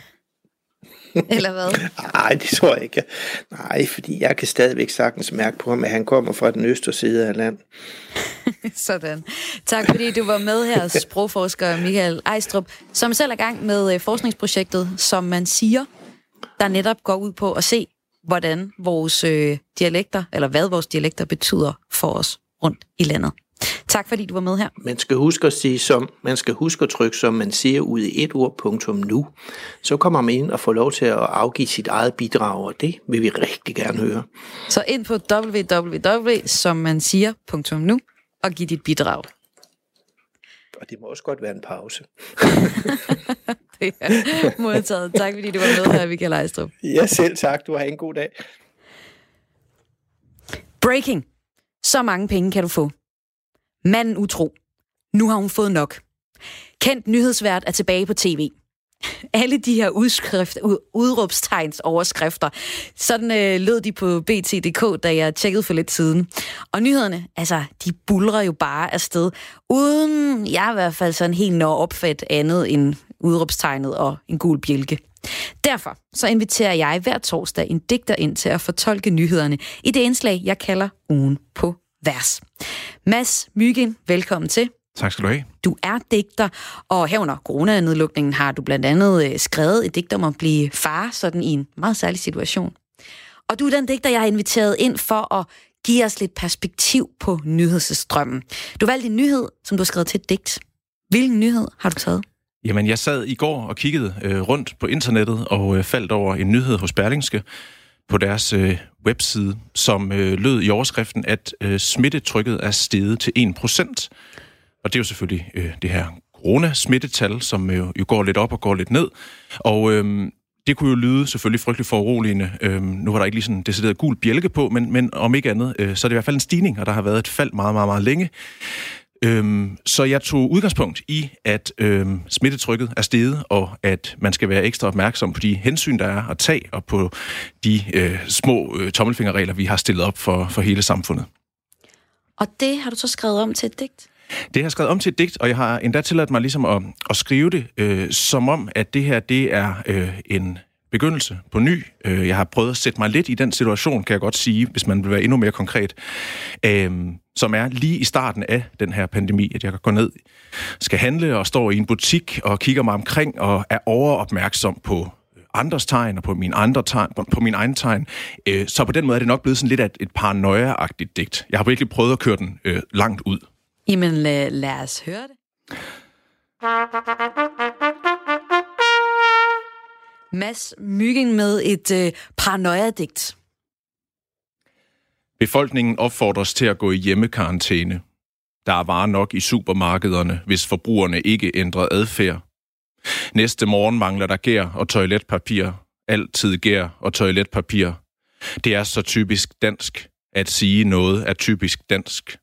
*laughs* eller hvad? Nej, det tror jeg ikke. Nej, fordi jeg kan stadigvæk sagtens mærke på ham, at han kommer fra den østre side af land. *laughs* Sådan. Tak fordi du var med her, *laughs* sprogforsker Michael Ejstrup, som selv er gang med øh, forskningsprojektet, som man siger, der netop går ud på at se, hvordan vores øh, dialekter, eller hvad vores dialekter betyder for os rundt i landet. Tak fordi du var med her. Man skal huske at sige som, man skal huske at trykke, som man siger ud i et ord, punktum nu. Så kommer man ind og får lov til at afgive sit eget bidrag, og det vil vi rigtig gerne høre. Så ind på www, som man siger, punktum nu, og giv dit bidrag. Og det må også godt være en pause. *laughs* Det er modtaget. Tak fordi du var med her, Michael Ejstrup. Ja, selv tak. Du har en god dag. Breaking. Så mange penge kan du få. Manden utro. Nu har hun fået nok. Kendt nyhedsvært er tilbage på tv. Alle de her udskrift, udråbstegns overskrifter, sådan øh, lød de på BT.dk, da jeg tjekkede for lidt siden. Og nyhederne, altså, de bulrer jo bare afsted, uden jeg i hvert fald sådan helt når opfat andet end udråbstegnet og en gul bjælke. Derfor så inviterer jeg hver torsdag en digter ind til at fortolke nyhederne i det indslag, jeg kalder ugen på vers. Mads Myggen, velkommen til. Tak skal du have. Du er digter, og her under coronanedlukningen har du blandt andet øh, skrevet et digt om at blive far, sådan i en meget særlig situation. Og du er den digter, jeg har inviteret ind for at give os lidt perspektiv på nyhedsstrømmen. Du valgte en nyhed, som du har skrevet til et digt. Hvilken nyhed har du taget? Jamen, jeg sad i går og kiggede øh, rundt på internettet og øh, faldt over en nyhed hos Berlingske på deres øh, webside, som øh, lød i overskriften, at øh, smittetrykket er steget til 1%. Og det er jo selvfølgelig øh, det her coronasmittetal, som øh, jo går lidt op og går lidt ned. Og øh, det kunne jo lyde selvfølgelig frygteligt foruroligende. Øh, nu var der ikke lige sådan en decideret gul bjælke på, men, men om ikke andet, øh, så er det i hvert fald en stigning, og der har været et fald meget, meget, meget længe. Øhm, så jeg tog udgangspunkt i, at øhm, smittetrykket er steget, og at man skal være ekstra opmærksom på de hensyn, der er at tage, og på de øh, små øh, tommelfingerregler, vi har stillet op for, for hele samfundet. Og det har du så skrevet om til et digt? Det har jeg skrevet om til et digt, og jeg har endda tilladt mig ligesom at, at skrive det, øh, som om, at det her det er øh, en begyndelse på ny. Øh, jeg har prøvet at sætte mig lidt i den situation, kan jeg godt sige, hvis man vil være endnu mere konkret, øh, som er lige i starten af den her pandemi, at jeg kan gå ned, skal handle og står i en butik og kigger mig omkring og er overopmærksom på øh, andres tegn og på min, andre tegn, på min egen tegn. Øh, så på den måde er det nok blevet sådan lidt et paranoia-agtigt digt. Jeg har virkelig prøvet at køre den øh, langt ud. Jamen, lad, lad os høre det. Mads Mygging med et øh, paranoia-digt. Befolkningen opfordres til at gå i hjemmekarantæne. Der er varer nok i supermarkederne, hvis forbrugerne ikke ændrer adfærd. Næste morgen mangler der gær og toiletpapir. Altid gær og toiletpapir. Det er så typisk dansk. At sige noget er typisk dansk.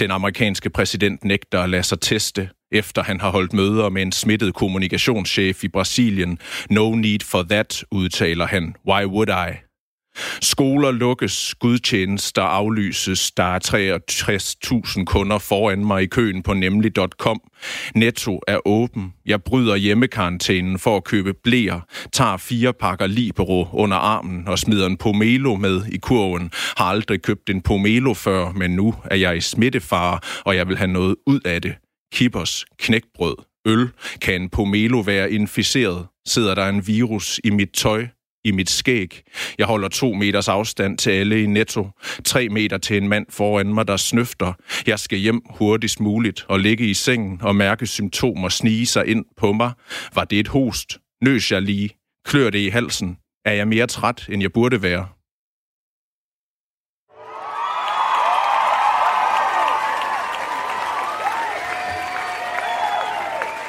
Den amerikanske præsident nægter at lade sig teste, efter han har holdt møder med en smittet kommunikationschef i Brasilien. No need for that, udtaler han. Why would I? Skoler lukkes, gudtjenester aflyses, der er 63.000 kunder foran mig i køen på nemlig.com. Netto er åben. Jeg bryder hjemmekarantænen for at købe blæer, tager fire pakker Libero under armen og smider en pomelo med i kurven. Har aldrig købt en pomelo før, men nu er jeg i smittefare, og jeg vil have noget ud af det. Kippers, knækbrød, øl. Kan en pomelo være inficeret? Sidder der en virus i mit tøj? I mit skæg. Jeg holder to meters afstand til alle i netto. Tre meter til en mand foran mig, der snøfter. Jeg skal hjem hurtigst muligt og ligge i sengen og mærke symptomer snige sig ind på mig. Var det et host? Nøs jeg lige? Klør det i halsen? Er jeg mere træt, end jeg burde være?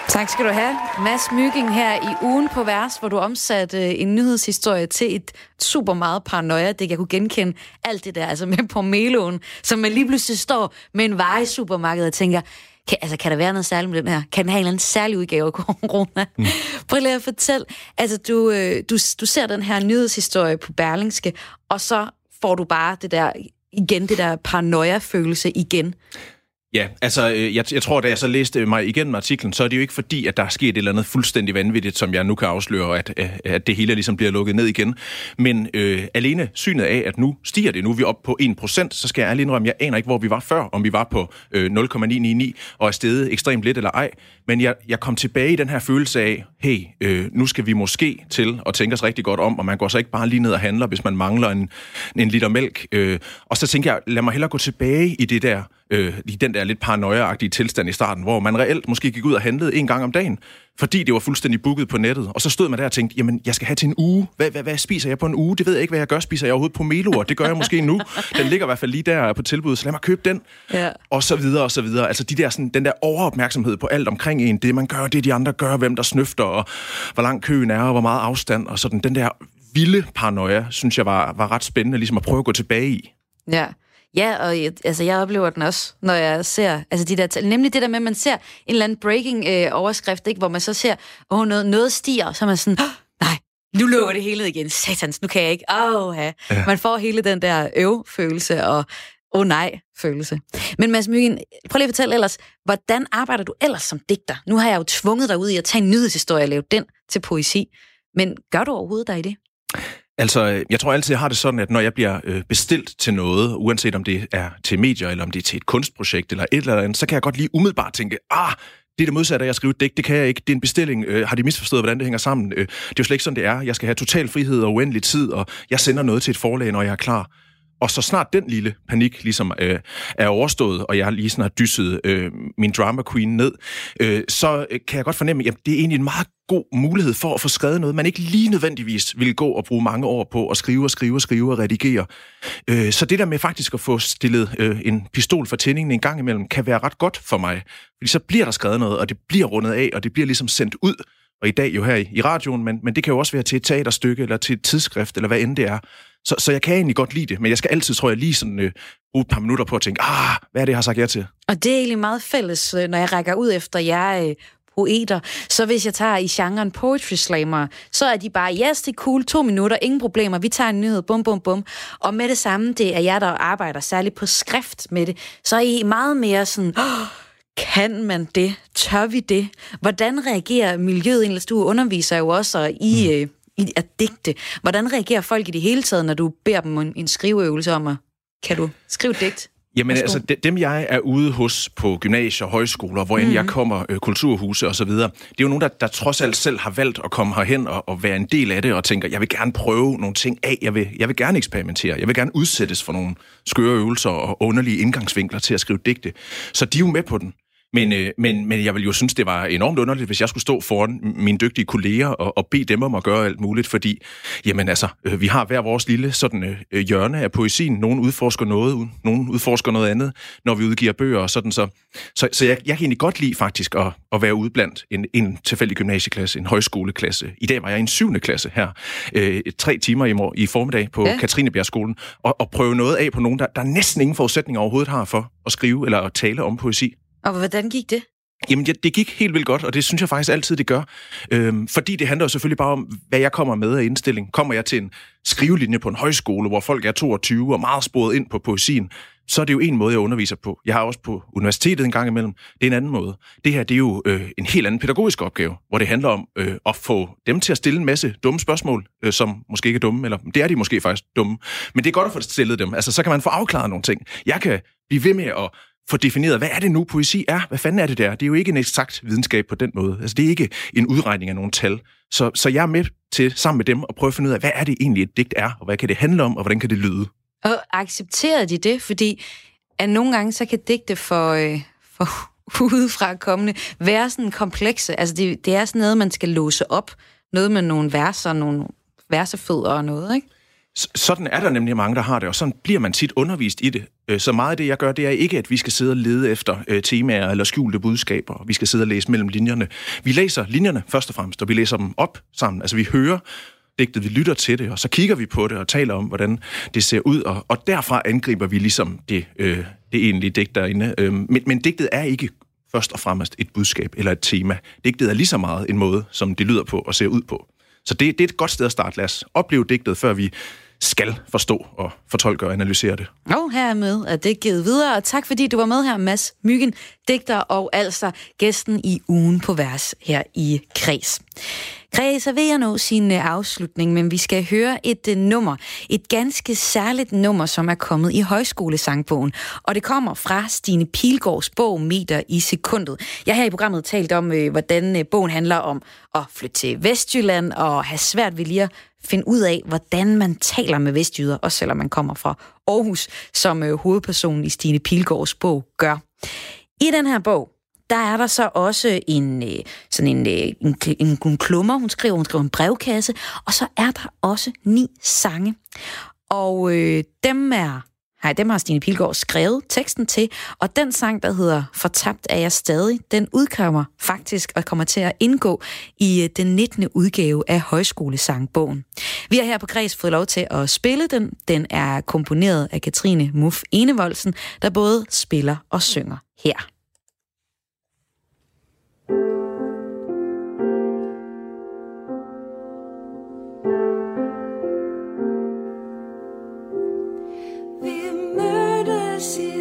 Tak skal du have. Mads Mygging her i ugen på vers, hvor du omsatte en nyhedshistorie til et super meget paranoia. Det jeg kunne genkende alt det der, altså med *laughs* Meloen, som man lige pludselig står med en vare i supermarkedet og tænker, kan, altså, kan der være noget særligt med den her? Kan den have en eller anden særlig udgave af corona? Mm. *laughs* Prøv lige at fortælle. Altså, du, øh, du, du ser den her nyhedshistorie på Berlingske, og så får du bare det der, igen det der paranoia-følelse igen. Ja, altså øh, jeg, jeg tror, da jeg så læste øh, mig igennem artiklen, så er det jo ikke fordi, at der er sket et eller andet fuldstændig vanvittigt, som jeg nu kan afsløre, at, øh, at det hele ligesom bliver lukket ned igen. Men øh, alene synet af, at nu stiger det, nu er vi op på 1%, så skal jeg ærligt indrømme, jeg aner ikke, hvor vi var før, om vi var på øh, 0,999 og er steget ekstremt lidt eller ej. Men jeg, jeg kom tilbage i den her følelse af, hey, øh, nu skal vi måske til at tænke os rigtig godt om, og man går så ikke bare lige ned og handler, hvis man mangler en, en liter mælk. Øh, og så tænker jeg, lad mig hellere gå tilbage i det der øh, i den der lidt paranoia-agtige tilstand i starten, hvor man reelt måske gik ud og handlede en gang om dagen, fordi det var fuldstændig booket på nettet. Og så stod man der og tænkte, jamen, jeg skal have til en uge. Hvad, hvad, hvad spiser jeg på en uge? Det ved jeg ikke, hvad jeg gør. Spiser jeg overhovedet på meloer? Det gør jeg måske nu. Den ligger i hvert fald lige der på tilbud, så lad mig købe den. Ja. Og så videre, og så videre. Altså de der, sådan, den der overopmærksomhed på alt omkring en. Det, man gør, det de andre gør, hvem der snøfter, og hvor lang køen er, og hvor meget afstand, og sådan. Den der vilde paranoia, synes jeg var, var ret spændende ligesom at prøve at gå tilbage i. Ja, Ja, og jeg, altså, jeg oplever den også, når jeg ser, altså de der, nemlig det der med, at man ser en eller anden breaking-overskrift, øh, ikke, hvor man så ser, åh, oh, noget, noget stiger, så er man sådan, oh, *gasps* nej, nu lukker det hele igen, satans, nu kan jeg ikke, åh, oh, ja. Man får hele den der øv-følelse, og åh oh, nej-følelse. Men Mads Myggen, prøv lige at fortælle ellers, hvordan arbejder du ellers som digter? Nu har jeg jo tvunget dig ud i at tage en nyhedshistorie og lave den til poesi, men gør du overhovedet dig i det? Altså, jeg tror altid, jeg har det sådan, at når jeg bliver øh, bestilt til noget, uanset om det er til medier, eller om det er til et kunstprojekt, eller et eller andet, så kan jeg godt lige umiddelbart tænke, ah, det er det modsatte af at skrive et digt, det kan jeg ikke. Det er en bestilling. Øh, har de misforstået, hvordan det hænger sammen? Øh, det er jo slet ikke sådan, det er. Jeg skal have total frihed og uendelig tid, og jeg sender noget til et forlag, når jeg er klar. Og så snart den lille panik ligesom øh, er overstået, og jeg lige sådan har dysset øh, min drama queen ned, øh, så øh, kan jeg godt fornemme, at det er egentlig en meget god mulighed for at få skrevet noget, man ikke lige nødvendigvis ville gå og bruge mange år på at skrive og skrive og skrive og redigere. Øh, så det der med faktisk at få stillet øh, en pistol for tændingen en gang imellem, kan være ret godt for mig. Fordi så bliver der skrevet noget, og det bliver rundet af, og det bliver ligesom sendt ud. Og i dag jo her i, i radioen, men, men det kan jo også være til et teaterstykke, eller til et tidsskrift, eller hvad end det er. Så, så jeg kan egentlig godt lide det, men jeg skal altid, tror jeg, lige sådan øh, bruge et par minutter på at tænke, ah, hvad er det, jeg har sagt ja til? Og det er egentlig meget fælles, øh, når jeg rækker ud efter jer øh, poeter. Så hvis jeg tager i genren poetry slammer, så er de bare, yes, det er cool, to minutter, ingen problemer, vi tager en nyhed, bum, bum, bum. Og med det samme, det er jer, der arbejder særligt på skrift med det, så er I meget mere sådan, oh, kan man det? Tør vi det? Hvordan reagerer miljøet? Egentlig, du underviser jo også i, mm. øh, i at digte. Hvordan reagerer folk i det hele taget, når du beder dem en, en skriveøvelse om at, kan du skrive digt? Jamen altså, de, dem jeg er ude hos på gymnasier, højskoler, hvor end mm. jeg kommer, øh, kulturhuse osv., det er jo nogen, der, der trods alt selv har valgt at komme herhen og, og være en del af det, og tænker, jeg vil gerne prøve nogle ting af, jeg vil, jeg vil gerne eksperimentere, jeg vil gerne udsættes for nogle skøre øvelser og underlige indgangsvinkler til at skrive digte. Så de er jo med på den. Men, øh, men, men jeg vil jo synes, det var enormt underligt, hvis jeg skulle stå foran mine dygtige kolleger og, og bede dem om at gøre alt muligt, fordi jamen altså, øh, vi har hver vores lille sådan, øh, hjørne af poesien. Nogen udforsker noget, nogen udforsker noget andet, når vi udgiver bøger og sådan. Så, så, så jeg, jeg kan egentlig godt lide faktisk at, at være ude blandt en, en tilfældig gymnasieklasse, en højskoleklasse. I dag var jeg i en syvende klasse her, øh, tre timer i, mor, i formiddag på ja. Katrinebjergskolen, og, og prøve noget af på nogen, der, der næsten ingen forudsætninger overhovedet har for at skrive eller at tale om poesi. Og hvordan gik det? Jamen, ja, det gik helt vildt godt, og det synes jeg faktisk altid, det gør. Øhm, fordi det handler jo selvfølgelig bare om, hvad jeg kommer med af indstilling. Kommer jeg til en skrivelinje på en højskole, hvor folk er 22 og meget sporet ind på poesien, så er det jo en måde, jeg underviser på. Jeg har også på universitetet en gang imellem. Det er en anden måde. Det her, det er jo øh, en helt anden pædagogisk opgave, hvor det handler om øh, at få dem til at stille en masse dumme spørgsmål, øh, som måske ikke er dumme, eller det er de måske faktisk dumme. Men det er godt at få stillet dem. Altså, så kan man få afklaret nogle ting. Jeg kan blive ved med at få defineret, hvad er det nu, poesi er? Hvad fanden er det der? Det er jo ikke en eksakt videnskab på den måde. Altså, det er ikke en udregning af nogle tal. Så, så jeg er med til, sammen med dem, at prøve at finde ud af, hvad er det egentlig, et digt er, og hvad kan det handle om, og hvordan kan det lyde? Og accepterede de det? Fordi at nogle gange, så kan digte for, øh, for *laughs* udefra kommende være sådan komplekse. Altså, det, det er sådan noget, man skal låse op. Noget med nogle verser, nogle versefødder og noget, ikke? Sådan er der nemlig mange, der har det, og sådan bliver man tit undervist i det. Øh, så meget af det, jeg gør, det er ikke, at vi skal sidde og lede efter øh, temaer eller skjulte budskaber. Vi skal sidde og læse mellem linjerne. Vi læser linjerne først og fremmest, og vi læser dem op sammen. Altså vi hører digtet, vi lytter til det, og så kigger vi på det og taler om, hvordan det ser ud, og, og derfra angriber vi ligesom det, øh, det egentlige digt derinde. Øh, men, men digtet er ikke først og fremmest et budskab eller et tema. Digtet er lige så meget en måde, som det lyder på og ser ud på. Så det, det er et godt sted at starte. Lad os opleve digtet, før vi skal forstå og fortolke og analysere det. Og her er med at det givet videre, og tak fordi du var med her, Mads Myggen, digter og altså gæsten i ugen på vers her i Kreds. Kreds er ved at nå sin øh, afslutning, men vi skal høre et uh, nummer. Et ganske særligt nummer, som er kommet i højskolesangbogen. Og det kommer fra Stine Pilgaards bog Meter i sekundet. Jeg har i programmet talt om, øh, hvordan bogen handler om at flytte til Vestjylland og have svært ved lige at finde ud af, hvordan man taler med vestjyder, også selvom man kommer fra Aarhus, som øh, hovedpersonen i Stine Pilgaards bog gør. I den her bog, der er der så også en, øh, sådan en, øh, en, en, en klummer, hun skriver, hun skriver en brevkasse, og så er der også ni sange. Og øh, dem er Nej, dem har Stine Pilgaard skrevet teksten til, og den sang, der hedder Fortabt er jeg stadig, den udkommer faktisk og kommer til at indgå i øh, den 19. udgave af Højskolesangbogen. Vi har her på Græs fået lov til at spille den. Den er komponeret af Katrine Muff Enevoldsen, der både spiller og synger her. see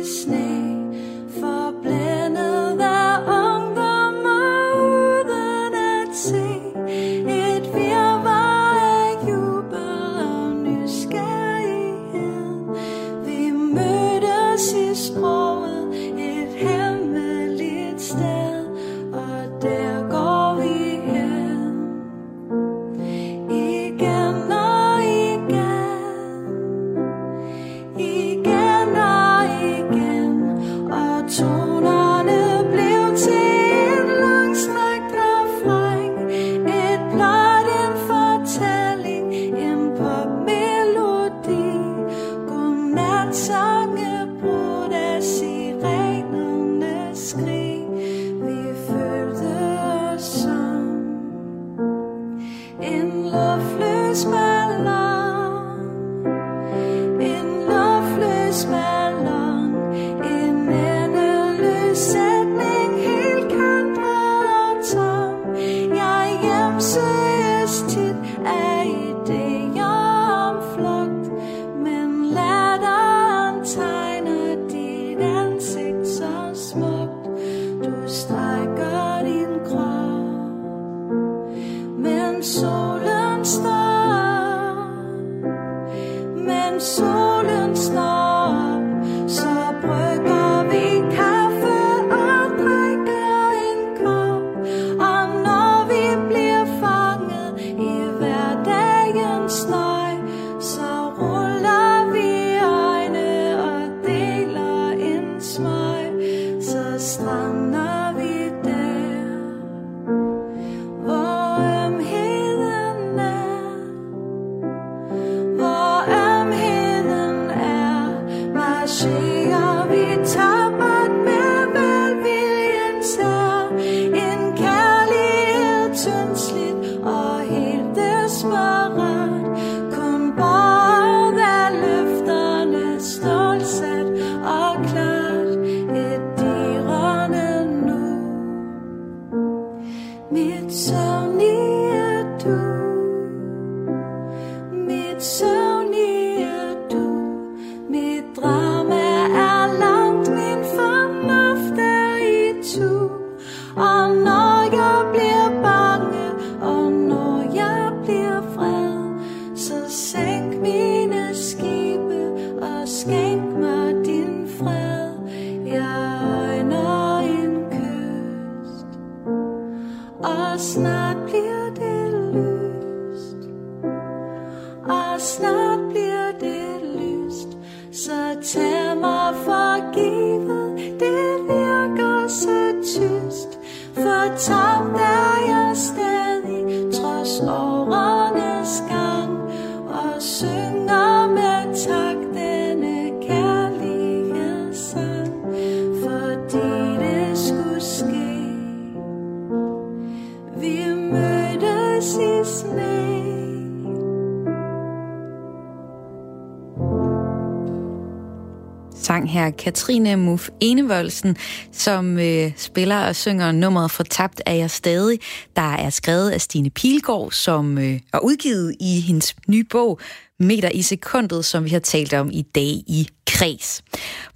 Line Muff Enevoldsen, som øh, spiller og synger nummeret For tabt er jeg stadig, der er skrevet af Stine Pilgaard, som øh, er udgivet i hendes nye bog Meter i sekundet, som vi har talt om i dag i Kreds.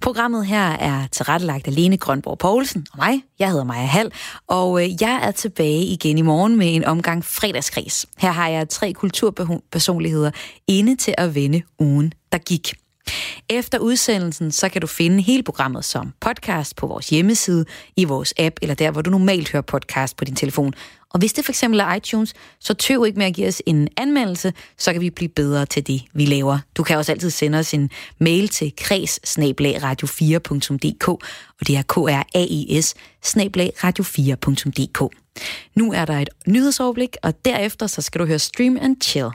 Programmet her er tilrettelagt af Lene Grønborg Poulsen og mig. Jeg hedder Maja Hall, og øh, jeg er tilbage igen i morgen med en omgang fredagskreds. Her har jeg tre kulturpersonligheder inde til at vende ugen, der gik. Efter udsendelsen, så kan du finde hele programmet som podcast på vores hjemmeside, i vores app, eller der, hvor du normalt hører podcast på din telefon. Og hvis det for eksempel er iTunes, så tøv ikke med at give os en anmeldelse, så kan vi blive bedre til det, vi laver. Du kan også altid sende os en mail til kreds radio4.dk, og det er k r a i s radio4.dk. Nu er der et nyhedsoverblik, og derefter så skal du høre Stream and Chill.